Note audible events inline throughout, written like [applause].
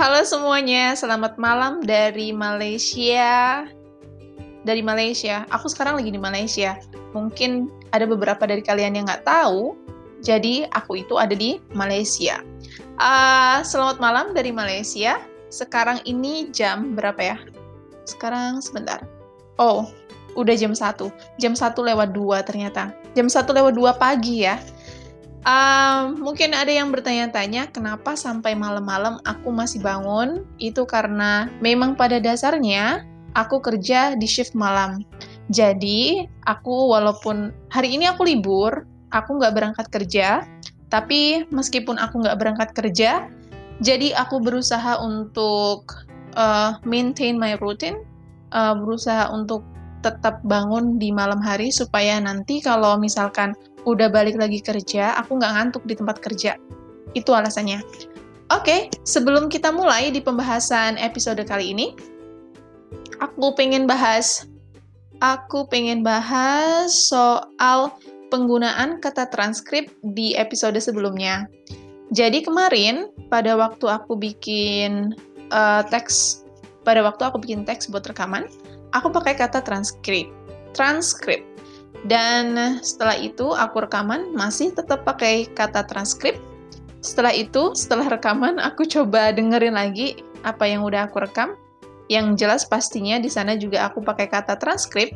Halo semuanya, selamat malam dari Malaysia. Dari Malaysia, aku sekarang lagi di Malaysia. Mungkin ada beberapa dari kalian yang nggak tahu, jadi aku itu ada di Malaysia. Uh, selamat malam dari Malaysia. Sekarang ini jam berapa ya? Sekarang sebentar. Oh, udah jam 1. Jam 1 lewat 2 ternyata. Jam 1 lewat 2 pagi ya. Um, mungkin ada yang bertanya-tanya kenapa sampai malam-malam aku masih bangun. Itu karena memang pada dasarnya aku kerja di shift malam. Jadi aku walaupun hari ini aku libur, aku nggak berangkat kerja. Tapi meskipun aku nggak berangkat kerja, jadi aku berusaha untuk uh, maintain my routine, uh, berusaha untuk tetap bangun di malam hari supaya nanti kalau misalkan udah balik lagi kerja, aku nggak ngantuk di tempat kerja. Itu alasannya. Oke, okay, sebelum kita mulai di pembahasan episode kali ini, aku pengen bahas, aku pengen bahas soal penggunaan kata transkrip di episode sebelumnya. Jadi kemarin pada waktu aku bikin uh, teks, pada waktu aku bikin teks buat rekaman, aku pakai kata transkrip. Transkrip. Dan setelah itu aku rekaman masih tetap pakai kata transkrip. Setelah itu, setelah rekaman aku coba dengerin lagi apa yang udah aku rekam. Yang jelas pastinya di sana juga aku pakai kata transkrip.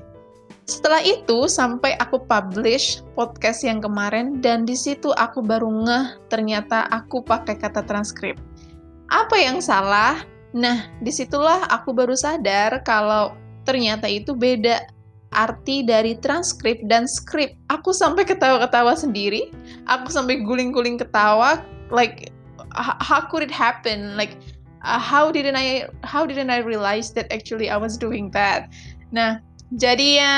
Setelah itu sampai aku publish podcast yang kemarin dan di situ aku baru ngeh ternyata aku pakai kata transkrip. Apa yang salah? Nah, di situlah aku baru sadar kalau ternyata itu beda arti dari transkrip dan skrip. Aku sampai ketawa-ketawa sendiri. Aku sampai guling-guling ketawa. Like, how could it happen? Like, uh, how didn't I how didn't I realize that actually I was doing that? Nah, jadi ya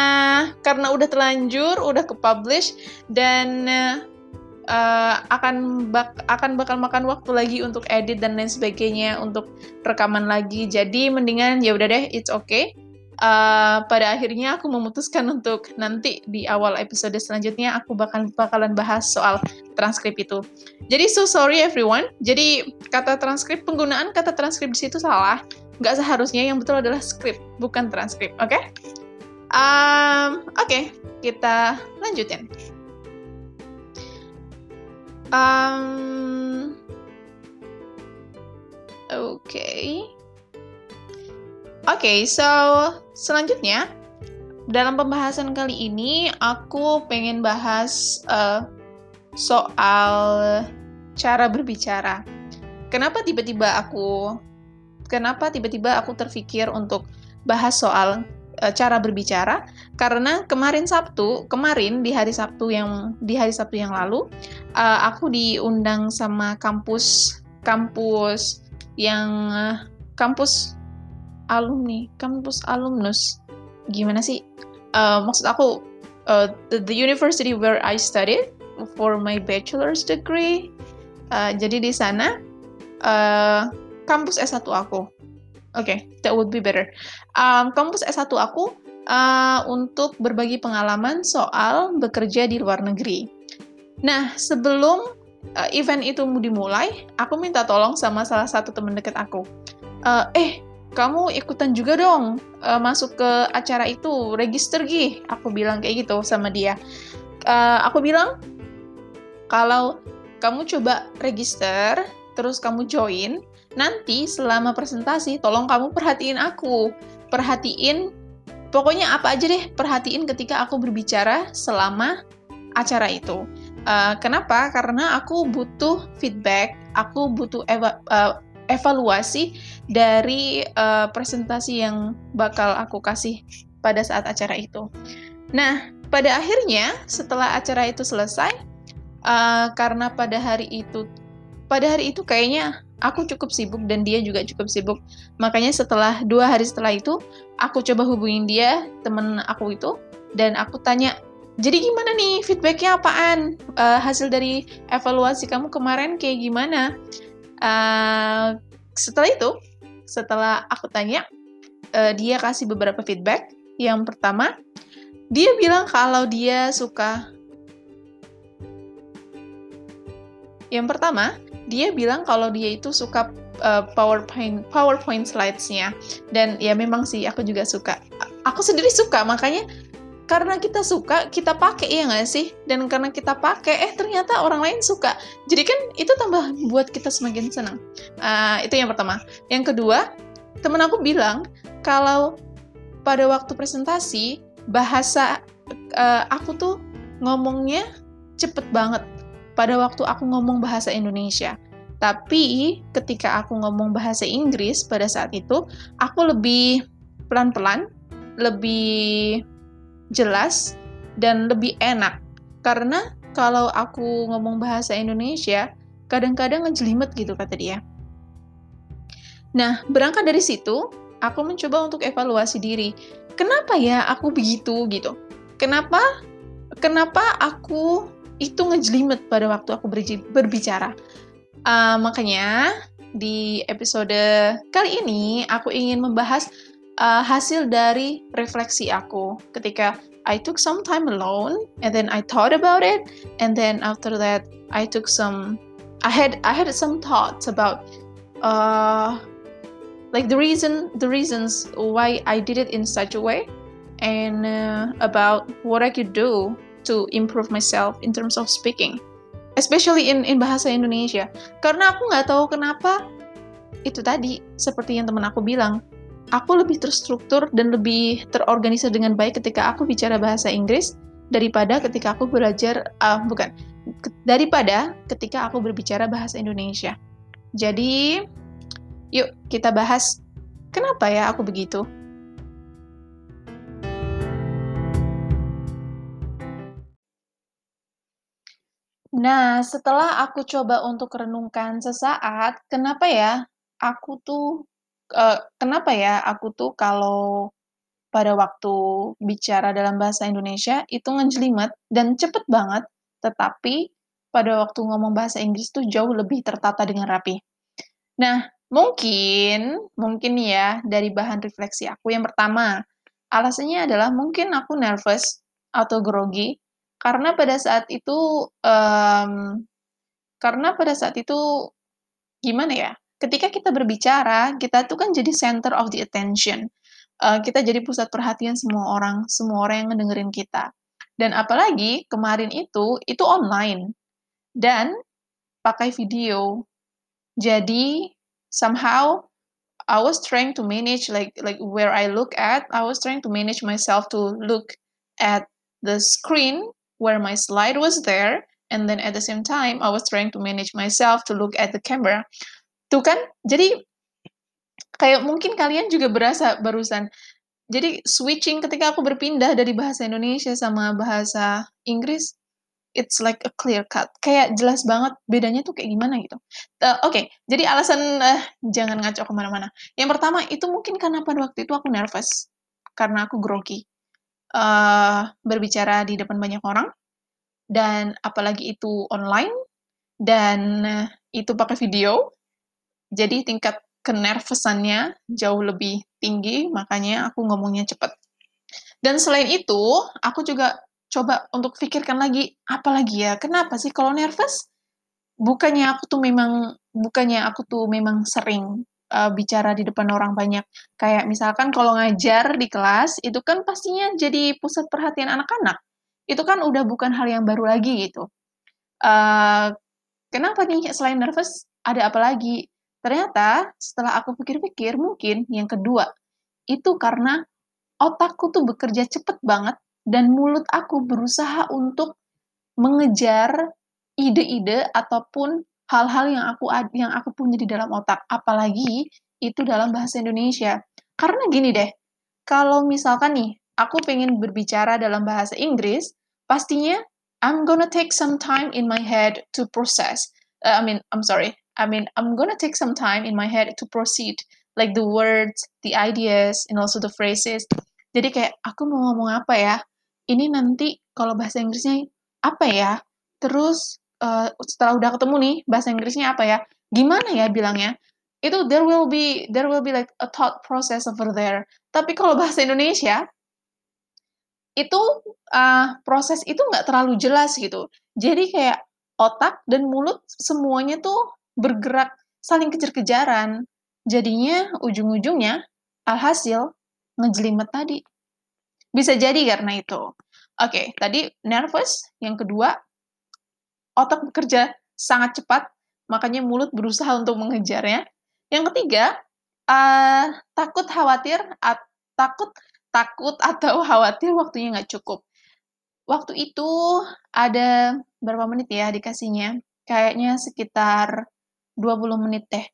karena udah terlanjur, udah ke publish dan uh, akan bak akan bakal makan waktu lagi untuk edit dan lain sebagainya untuk rekaman lagi. Jadi mendingan ya udah deh, it's okay uh, pada akhirnya aku memutuskan untuk nanti di awal episode selanjutnya aku bakal bakalan bahas soal transkrip itu. Jadi so sorry everyone. Jadi kata transkrip penggunaan kata transkrip di situ salah. Nggak seharusnya yang betul adalah script bukan transkrip. Oke? Okay? Um, Oke, okay, kita lanjutin. Um, Oke. Okay. Oke, okay, so selanjutnya dalam pembahasan kali ini aku pengen bahas uh, soal cara berbicara. Kenapa tiba-tiba aku kenapa tiba-tiba aku terpikir untuk bahas soal uh, cara berbicara? Karena kemarin Sabtu, kemarin di hari Sabtu yang di hari Sabtu yang lalu, uh, aku diundang sama kampus kampus yang uh, kampus alumni, kampus alumnus. Gimana sih? Uh, maksud aku, uh, the, the university where I studied for my bachelor's degree. Uh, jadi di sana, uh, kampus S1 aku. Oke, okay, that would be better. Um, kampus S1 aku uh, untuk berbagi pengalaman soal bekerja di luar negeri. Nah, sebelum uh, event itu dimulai, aku minta tolong sama salah satu teman dekat aku. Uh, eh, kamu ikutan juga dong uh, masuk ke acara itu, register gih. Aku bilang kayak gitu sama dia. Uh, aku bilang, kalau kamu coba register, terus kamu join, nanti selama presentasi, tolong kamu perhatiin aku. Perhatiin, pokoknya apa aja deh, perhatiin ketika aku berbicara selama acara itu. Uh, kenapa? Karena aku butuh feedback, aku butuh eva, uh, evaluasi dari uh, presentasi yang bakal aku kasih pada saat acara itu. Nah, pada akhirnya setelah acara itu selesai, uh, karena pada hari itu, pada hari itu kayaknya aku cukup sibuk dan dia juga cukup sibuk. Makanya setelah dua hari setelah itu, aku coba hubungin dia, temen aku itu, dan aku tanya, jadi gimana nih feedbacknya apaan? Uh, hasil dari evaluasi kamu kemarin kayak gimana? Uh, setelah itu, setelah aku tanya, uh, dia kasih beberapa feedback. Yang pertama, dia bilang kalau dia suka. Yang pertama, dia bilang kalau dia itu suka uh, PowerPoint PowerPoint slides-nya. Dan ya memang sih aku juga suka. Aku sendiri suka, makanya karena kita suka kita pakai ya nggak sih? Dan karena kita pakai eh ternyata orang lain suka. Jadi kan itu tambah buat kita semakin senang. Uh, itu yang pertama. Yang kedua temen aku bilang kalau pada waktu presentasi bahasa uh, aku tuh ngomongnya cepet banget. Pada waktu aku ngomong bahasa Indonesia. Tapi ketika aku ngomong bahasa Inggris pada saat itu aku lebih pelan-pelan lebih jelas dan lebih enak. Karena kalau aku ngomong bahasa Indonesia, kadang-kadang ngejelimet gitu kata dia. Nah, berangkat dari situ, aku mencoba untuk evaluasi diri. Kenapa ya aku begitu gitu? Kenapa kenapa aku itu ngejelimet pada waktu aku berbicara? Uh, makanya di episode kali ini aku ingin membahas uh, hasil dari refleksi aku. Ketika I took some time alone and then I thought about it and then after that I took some I had I had some thoughts about uh like the reason the reasons why I did it in such a way and uh, about what I could do to improve myself in terms of speaking especially in in bahasa Indonesia. Karena aku nggak tahu kenapa itu tadi seperti yang teman aku bilang aku lebih terstruktur dan lebih terorganisir dengan baik ketika aku bicara bahasa Inggris daripada ketika aku belajar uh, bukan daripada ketika aku berbicara bahasa Indonesia. Jadi, yuk kita bahas kenapa ya aku begitu. Nah, setelah aku coba untuk renungkan sesaat, kenapa ya aku tuh uh, kenapa ya aku tuh kalau pada waktu bicara dalam bahasa Indonesia itu ngejelimet dan cepet banget, tetapi pada waktu ngomong bahasa Inggris tuh jauh lebih tertata dengan rapi. Nah, mungkin mungkin ya dari bahan refleksi aku yang pertama, alasannya adalah mungkin aku nervous atau grogi karena pada saat itu um, karena pada saat itu gimana ya? Ketika kita berbicara, kita tuh kan jadi center of the attention. Uh, kita jadi pusat perhatian semua orang, semua orang yang ngedengerin kita. Dan apalagi kemarin itu, itu online. Dan pakai video. Jadi, somehow, I was trying to manage like like where I look at, I was trying to manage myself to look at the screen where my slide was there, and then at the same time, I was trying to manage myself to look at the camera. Tuh kan, jadi kayak mungkin kalian juga berasa barusan. Jadi switching ketika aku berpindah dari bahasa Indonesia sama bahasa Inggris, it's like a clear cut. Kayak jelas banget bedanya tuh kayak gimana gitu. Uh, Oke, okay, jadi alasan uh, jangan ngaco ke mana-mana. Yang pertama itu mungkin karena pada waktu itu aku nervous karena aku grogi uh, berbicara di depan banyak orang dan apalagi itu online dan uh, itu pakai video jadi tingkat kenervesannya jauh lebih tinggi, makanya aku ngomongnya cepat. Dan selain itu, aku juga coba untuk pikirkan lagi, apa lagi ya, kenapa sih kalau nervous? Bukannya aku tuh memang, bukannya aku tuh memang sering uh, bicara di depan orang banyak. Kayak misalkan kalau ngajar di kelas, itu kan pastinya jadi pusat perhatian anak-anak. Itu kan udah bukan hal yang baru lagi gitu. Uh, kenapa nih selain nervous, ada apa lagi? Ternyata setelah aku pikir-pikir mungkin yang kedua itu karena otakku tuh bekerja cepet banget dan mulut aku berusaha untuk mengejar ide-ide ataupun hal-hal yang aku yang aku punya di dalam otak. Apalagi itu dalam bahasa Indonesia. Karena gini deh kalau misalkan nih aku pengen berbicara dalam bahasa Inggris pastinya I'm gonna take some time in my head to process. Uh, I mean I'm sorry I mean, I'm gonna take some time in my head to proceed, like the words, the ideas, and also the phrases. Jadi kayak aku mau ngomong apa ya? Ini nanti kalau bahasa Inggrisnya apa ya? Terus uh, setelah udah ketemu nih bahasa Inggrisnya apa ya? Gimana ya bilangnya? Itu there will be there will be like a thought process over there. Tapi kalau bahasa Indonesia itu uh, proses itu nggak terlalu jelas gitu. Jadi kayak otak dan mulut semuanya tuh bergerak saling kejar-kejaran. Jadinya ujung-ujungnya alhasil ngejelimet tadi. Bisa jadi karena itu. Oke, tadi nervous. Yang kedua, otak bekerja sangat cepat, makanya mulut berusaha untuk mengejarnya. Yang ketiga, uh, takut khawatir, at, takut takut atau khawatir waktunya nggak cukup. Waktu itu ada berapa menit ya dikasihnya? Kayaknya sekitar 20 menit deh.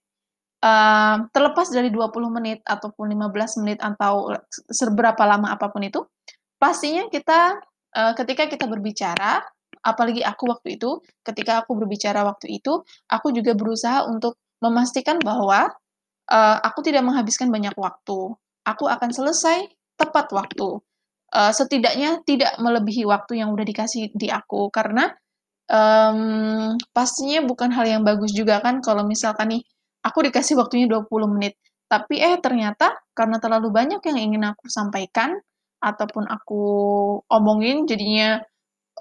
Uh, terlepas dari 20 menit ataupun 15 menit atau seberapa lama apa pun itu, pastinya kita uh, ketika kita berbicara, apalagi aku waktu itu, ketika aku berbicara waktu itu, aku juga berusaha untuk memastikan bahwa uh, aku tidak menghabiskan banyak waktu. Aku akan selesai tepat waktu. Uh, setidaknya tidak melebihi waktu yang udah dikasih di aku karena um, pastinya bukan hal yang bagus juga kan kalau misalkan nih aku dikasih waktunya 20 menit tapi eh ternyata karena terlalu banyak yang ingin aku sampaikan ataupun aku omongin jadinya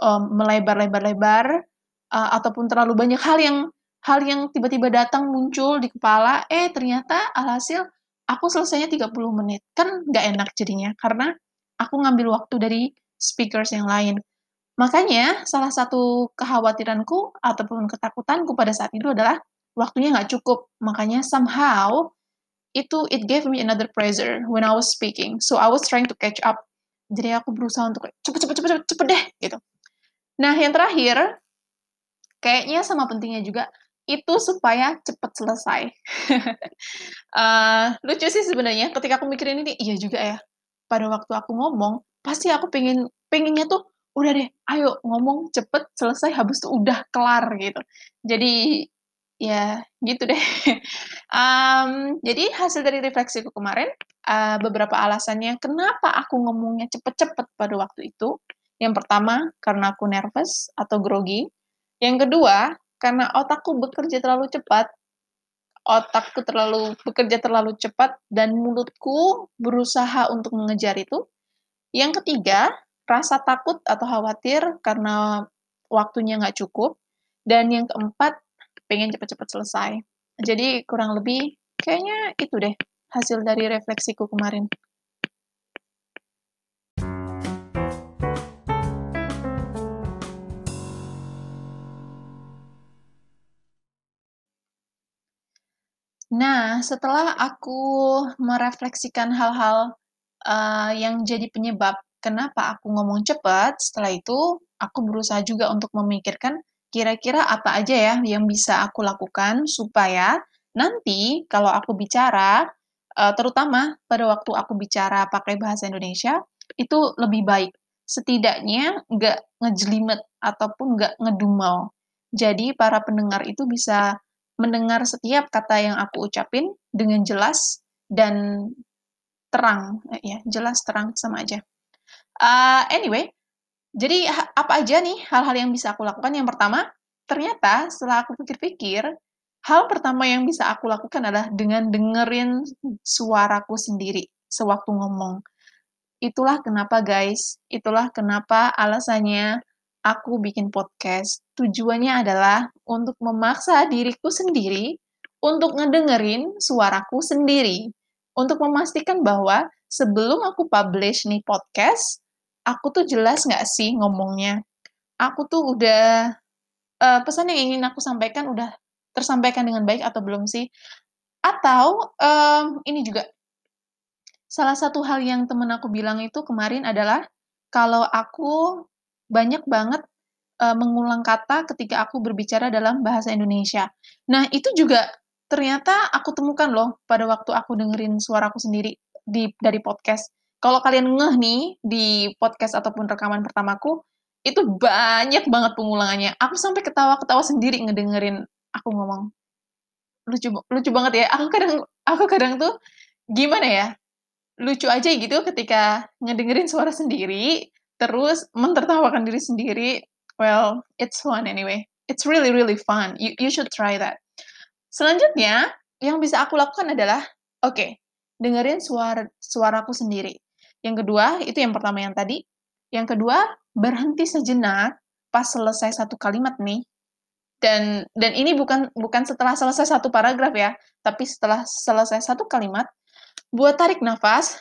um, melebar-lebar-lebar uh, ataupun terlalu banyak hal yang hal yang tiba-tiba datang muncul di kepala, eh ternyata alhasil aku selesainya 30 menit. Kan nggak enak jadinya, karena aku ngambil waktu dari speakers yang lain. Makanya, salah satu kekhawatiranku ataupun ketakutanku pada saat itu adalah waktunya nggak cukup. Makanya somehow, itu it gave me another pressure when I was speaking. So I was trying to catch up. Jadi aku berusaha untuk cepet cepet cepet cepet, cepet deh gitu. Nah yang terakhir, kayaknya sama pentingnya juga itu supaya cepat selesai. uh, [laughs] lucu sih sebenarnya ketika aku mikirin ini, iya juga ya. Pada waktu aku ngomong, pasti aku pengen pengennya tuh udah deh, ayo ngomong cepet selesai habis itu udah kelar gitu. Jadi ya gitu deh. um, [laughs] jadi hasil dari refleksiku kemarin, uh, beberapa alasannya kenapa aku ngomongnya cepet-cepet pada waktu itu. Yang pertama, karena aku nervous atau grogi. Yang kedua, karena otakku bekerja terlalu cepat, otakku terlalu bekerja terlalu cepat dan mulutku berusaha untuk mengejar itu. Yang ketiga, rasa takut atau khawatir karena waktunya nggak cukup. Dan yang keempat, pengen cepat-cepat selesai. Jadi kurang lebih kayaknya itu deh hasil dari refleksiku kemarin. Nah, setelah aku merefleksikan hal-hal, uh, yang jadi penyebab kenapa aku ngomong cepat, setelah itu aku berusaha juga untuk memikirkan kira-kira apa aja ya yang bisa aku lakukan supaya nanti kalau aku bicara, uh, terutama pada waktu aku bicara pakai bahasa Indonesia, itu lebih baik. Setidaknya nggak ngejelimet ataupun nggak ngedumel. Jadi para pendengar itu bisa mendengar setiap kata yang aku ucapin dengan jelas dan terang, eh, ya jelas terang sama aja. Uh, anyway, jadi apa aja nih hal-hal yang bisa aku lakukan? Yang pertama, ternyata setelah aku pikir-pikir, hal pertama yang bisa aku lakukan adalah dengan dengerin suaraku sendiri sewaktu ngomong. Itulah kenapa guys, itulah kenapa alasannya aku bikin podcast, tujuannya adalah untuk memaksa diriku sendiri untuk ngedengerin suaraku sendiri. Untuk memastikan bahwa sebelum aku publish nih podcast, aku tuh jelas nggak sih ngomongnya. Aku tuh udah, uh, pesan yang ingin aku sampaikan udah tersampaikan dengan baik atau belum sih? Atau, um, ini juga, salah satu hal yang temen aku bilang itu kemarin adalah, kalau aku banyak banget uh, mengulang kata ketika aku berbicara dalam bahasa Indonesia. Nah, itu juga ternyata aku temukan loh pada waktu aku dengerin suaraku sendiri di dari podcast. Kalau kalian ngeh nih di podcast ataupun rekaman pertamaku, itu banyak banget pengulangannya. Aku sampai ketawa-ketawa sendiri ngedengerin aku ngomong. Lucu lucu banget ya. Aku kadang aku kadang tuh gimana ya? Lucu aja gitu ketika ngedengerin suara sendiri, terus mentertawakan diri sendiri well it's fun anyway it's really really fun you you should try that selanjutnya yang bisa aku lakukan adalah oke okay, dengerin suara suaraku sendiri yang kedua itu yang pertama yang tadi yang kedua berhenti sejenak pas selesai satu kalimat nih Dan dan ini bukan bukan setelah selesai satu paragraf ya, tapi setelah selesai satu kalimat, buat tarik nafas,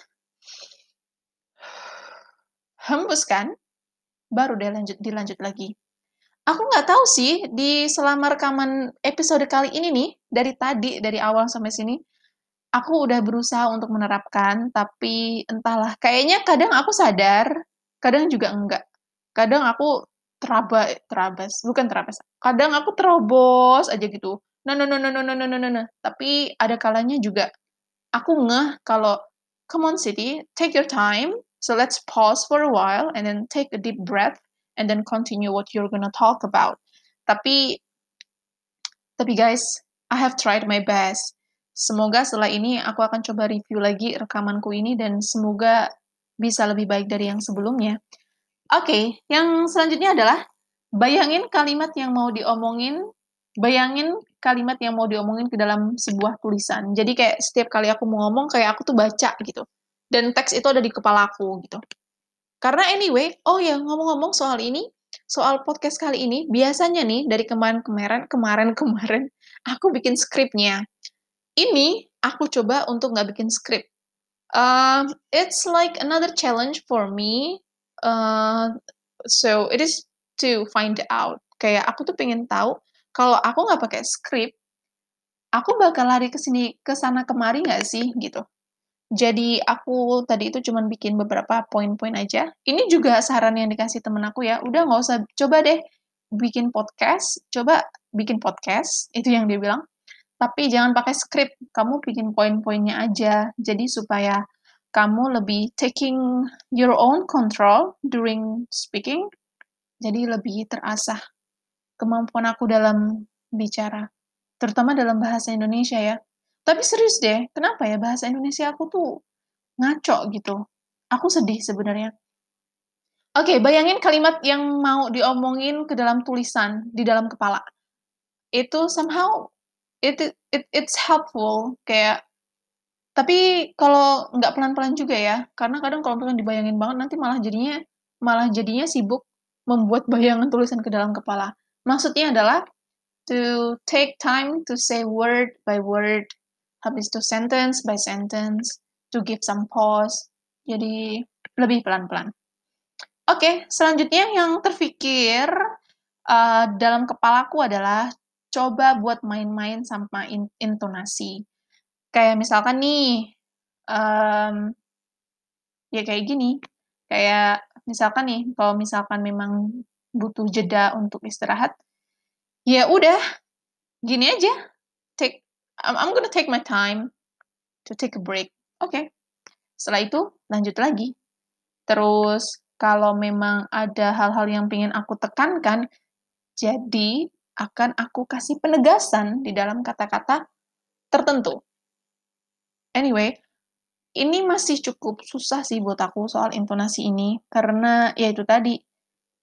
hembuskan, baru deh lanjut dilanjut lagi. Aku nggak tahu sih di selama rekaman episode kali ini nih dari tadi dari awal sampai sini aku udah berusaha untuk menerapkan tapi entahlah. Kayaknya kadang aku sadar kadang juga enggak. Kadang aku teraba terabas bukan terabas kadang aku terobos aja gitu. No no no no no no no no no tapi ada kalanya juga. Aku ngeh kalau come on city take your time. So let's pause for a while and then take a deep breath and then continue what you're gonna talk about. Tapi tapi guys, I have tried my best. Semoga setelah ini aku akan coba review lagi rekamanku ini dan semoga bisa lebih baik dari yang sebelumnya. Oke, okay, yang selanjutnya adalah bayangin kalimat yang mau diomongin, bayangin kalimat yang mau diomongin ke dalam sebuah tulisan. Jadi kayak setiap kali aku mau ngomong kayak aku tuh baca gitu. Dan teks itu ada di kepala aku gitu. Karena anyway, oh ya ngomong-ngomong soal ini, soal podcast kali ini, biasanya nih dari kemarin-kemarin, kemarin-kemarin, [laughs] aku bikin skripnya. Ini aku coba untuk nggak bikin skrip. Uh, it's like another challenge for me. Uh, so it is to find out. Kayak aku tuh pengen tahu kalau aku nggak pakai skrip, aku bakal lari ke sini ke sana kemari nggak sih gitu. Jadi aku tadi itu cuman bikin beberapa poin-poin aja. Ini juga saran yang dikasih temen aku ya, udah nggak usah, coba deh bikin podcast, coba bikin podcast, itu yang dia bilang. Tapi jangan pakai skrip, kamu bikin poin-poinnya aja. Jadi supaya kamu lebih taking your own control during speaking, jadi lebih terasah kemampuan aku dalam bicara, terutama dalam bahasa Indonesia ya. Tapi serius deh, kenapa ya bahasa Indonesia aku tuh ngaco gitu. Aku sedih sebenarnya. Oke, okay, bayangin kalimat yang mau diomongin ke dalam tulisan di dalam kepala. Itu somehow it, it it's helpful kayak tapi kalau nggak pelan-pelan juga ya, karena kadang kalau misalkan dibayangin banget nanti malah jadinya malah jadinya sibuk membuat [laughs] bayangan tulisan ke dalam kepala. Maksudnya adalah to take time to say word by word habis itu sentence by sentence, to give some pause, jadi lebih pelan-pelan. Oke, okay, selanjutnya yang terfikir uh, dalam kepalaku adalah coba buat main-main sama in intonasi. Kayak misalkan nih, um, ya kayak gini, kayak misalkan nih, kalau misalkan memang butuh jeda untuk istirahat, ya udah, gini aja, take I'm, gonna take my time to take a break. Oke. Okay. Setelah itu lanjut lagi. Terus kalau memang ada hal-hal yang ingin aku tekankan, jadi akan aku kasih penegasan di dalam kata-kata tertentu. Anyway, ini masih cukup susah sih buat aku soal intonasi ini, karena ya itu tadi,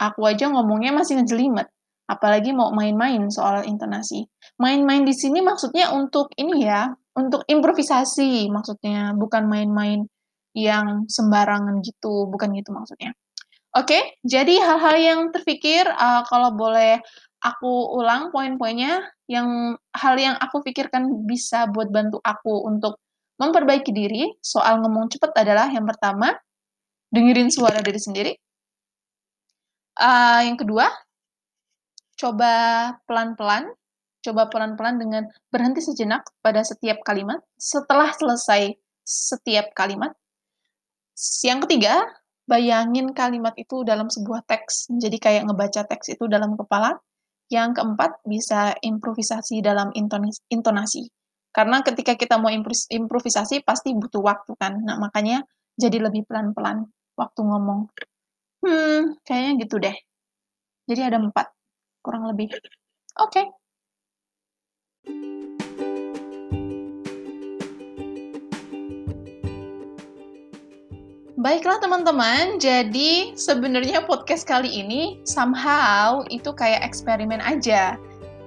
aku aja ngomongnya masih ngejelimet apalagi mau main-main soal intonasi. Main-main di sini maksudnya untuk ini ya, untuk improvisasi maksudnya, bukan main-main yang sembarangan gitu, bukan gitu maksudnya. Oke, okay, jadi hal-hal yang terpikir uh, kalau boleh aku ulang poin-poinnya yang hal yang aku pikirkan bisa buat bantu aku untuk memperbaiki diri soal ngomong cepat adalah yang pertama dengerin suara diri sendiri. Uh, yang kedua, coba pelan-pelan, coba pelan-pelan dengan berhenti sejenak pada setiap kalimat setelah selesai setiap kalimat. Yang ketiga, bayangin kalimat itu dalam sebuah teks, jadi kayak ngebaca teks itu dalam kepala. Yang keempat, bisa improvisasi dalam intonasi. Karena ketika kita mau improvisasi pasti butuh waktu kan. Nah, makanya jadi lebih pelan-pelan waktu ngomong. Hmm, kayaknya gitu deh. Jadi ada empat kurang lebih. Oke. Okay. Baiklah teman-teman, jadi sebenarnya podcast kali ini somehow itu kayak eksperimen aja.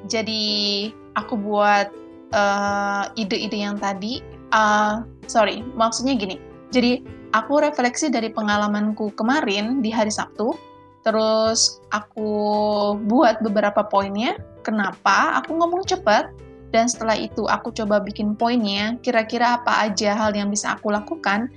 Jadi aku buat eh, ide-ide uh, yang tadi, uh, sorry, maksudnya gini. Jadi aku refleksi dari pengalamanku kemarin di hari Sabtu, Terus aku buat beberapa poinnya ke kenapa aku ngomong cepat, dan setelah itu aku coba bikin poinnya, kira-kira apa aja hal yang bisa aku lakukan.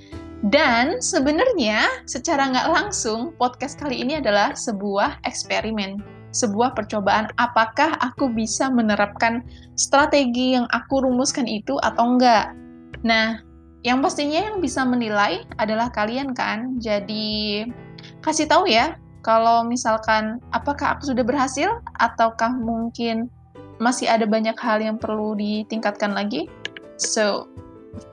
Dan sebenarnya secara nggak langsung, podcast kali ini adalah sebuah eksperimen, sebuah percobaan apakah aku bisa menerapkan strategi yang aku rumuskan itu atau enggak. Nah, yang pastinya yang bisa menilai adalah kalian kan. Jadi kasih tahu ya kalau misalkan apakah aku sudah berhasil ataukah mungkin masih ada banyak hal yang perlu ditingkatkan lagi. So,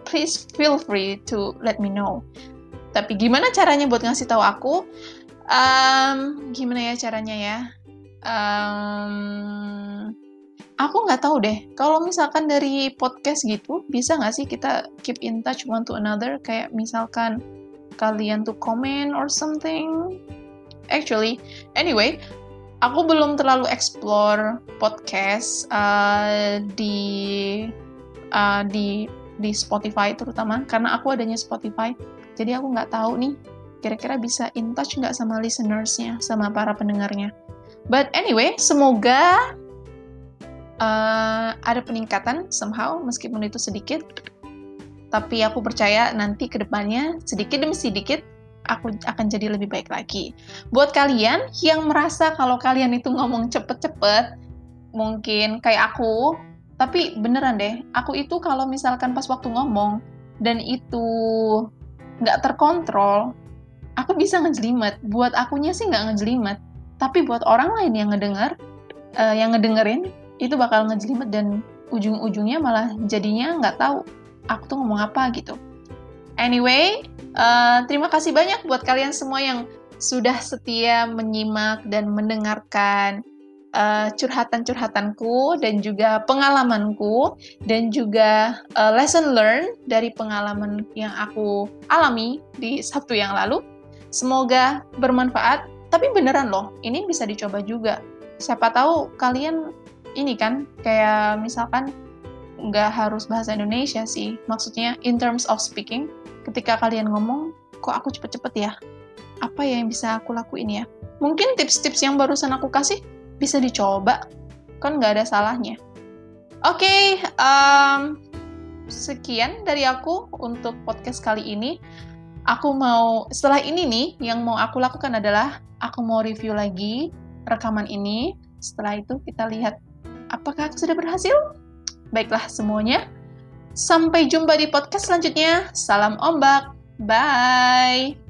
please feel free to let me know. Tapi gimana caranya buat ngasih tahu aku? Um, gimana ya caranya ya? Um, aku nggak tahu deh. Kalau misalkan dari podcast gitu, bisa nggak sih kita keep in touch one to another? Kayak misalkan kalian tuh comment or something. Actually, anyway, aku belum terlalu explore podcast uh, di uh, di di Spotify terutama karena aku adanya Spotify jadi aku nggak tahu nih kira-kira bisa in touch nggak sama listenersnya sama para pendengarnya but anyway semoga uh, ada peningkatan somehow meskipun itu sedikit tapi aku percaya nanti ke depannya sedikit demi sedikit aku akan jadi lebih baik lagi. Buat kalian yang merasa kalau kalian itu ngomong cepet-cepet, mungkin kayak aku, tapi beneran deh, aku itu kalau misalkan pas waktu ngomong dan itu nggak terkontrol, aku bisa ngejelimet. Buat akunya sih nggak ngejelimet, tapi buat orang lain yang ngedenger, uh, yang ngedengerin, itu bakal ngejelimet dan ujung-ujungnya malah jadinya nggak tahu aku tuh ngomong apa gitu. Anyway, uh, terima kasih banyak buat kalian semua yang sudah setia menyimak dan mendengarkan uh, curhatan-curhatanku dan juga pengalamanku dan juga uh, lesson learn dari pengalaman yang aku alami di Sabtu yang lalu. Semoga bermanfaat. Tapi beneran loh, ini bisa dicoba juga. Siapa tahu kalian ini kan kayak misalkan nggak harus bahasa Indonesia sih. Maksudnya in terms of speaking, ketika kalian ngomong, kok aku cepet-cepet ya? Apa ya yang bisa aku lakuin ya? Mungkin tips-tips yang barusan aku kasih bisa dicoba, kan nggak ada salahnya. Oke, okay, um, sekian dari aku untuk podcast kali ini. Aku mau, setelah ini nih, yang mau aku lakukan adalah aku mau review lagi rekaman ini. Setelah itu kita lihat apakah aku sudah berhasil. Baiklah semuanya, Sampai jumpa di podcast selanjutnya. Salam ombak. Bye.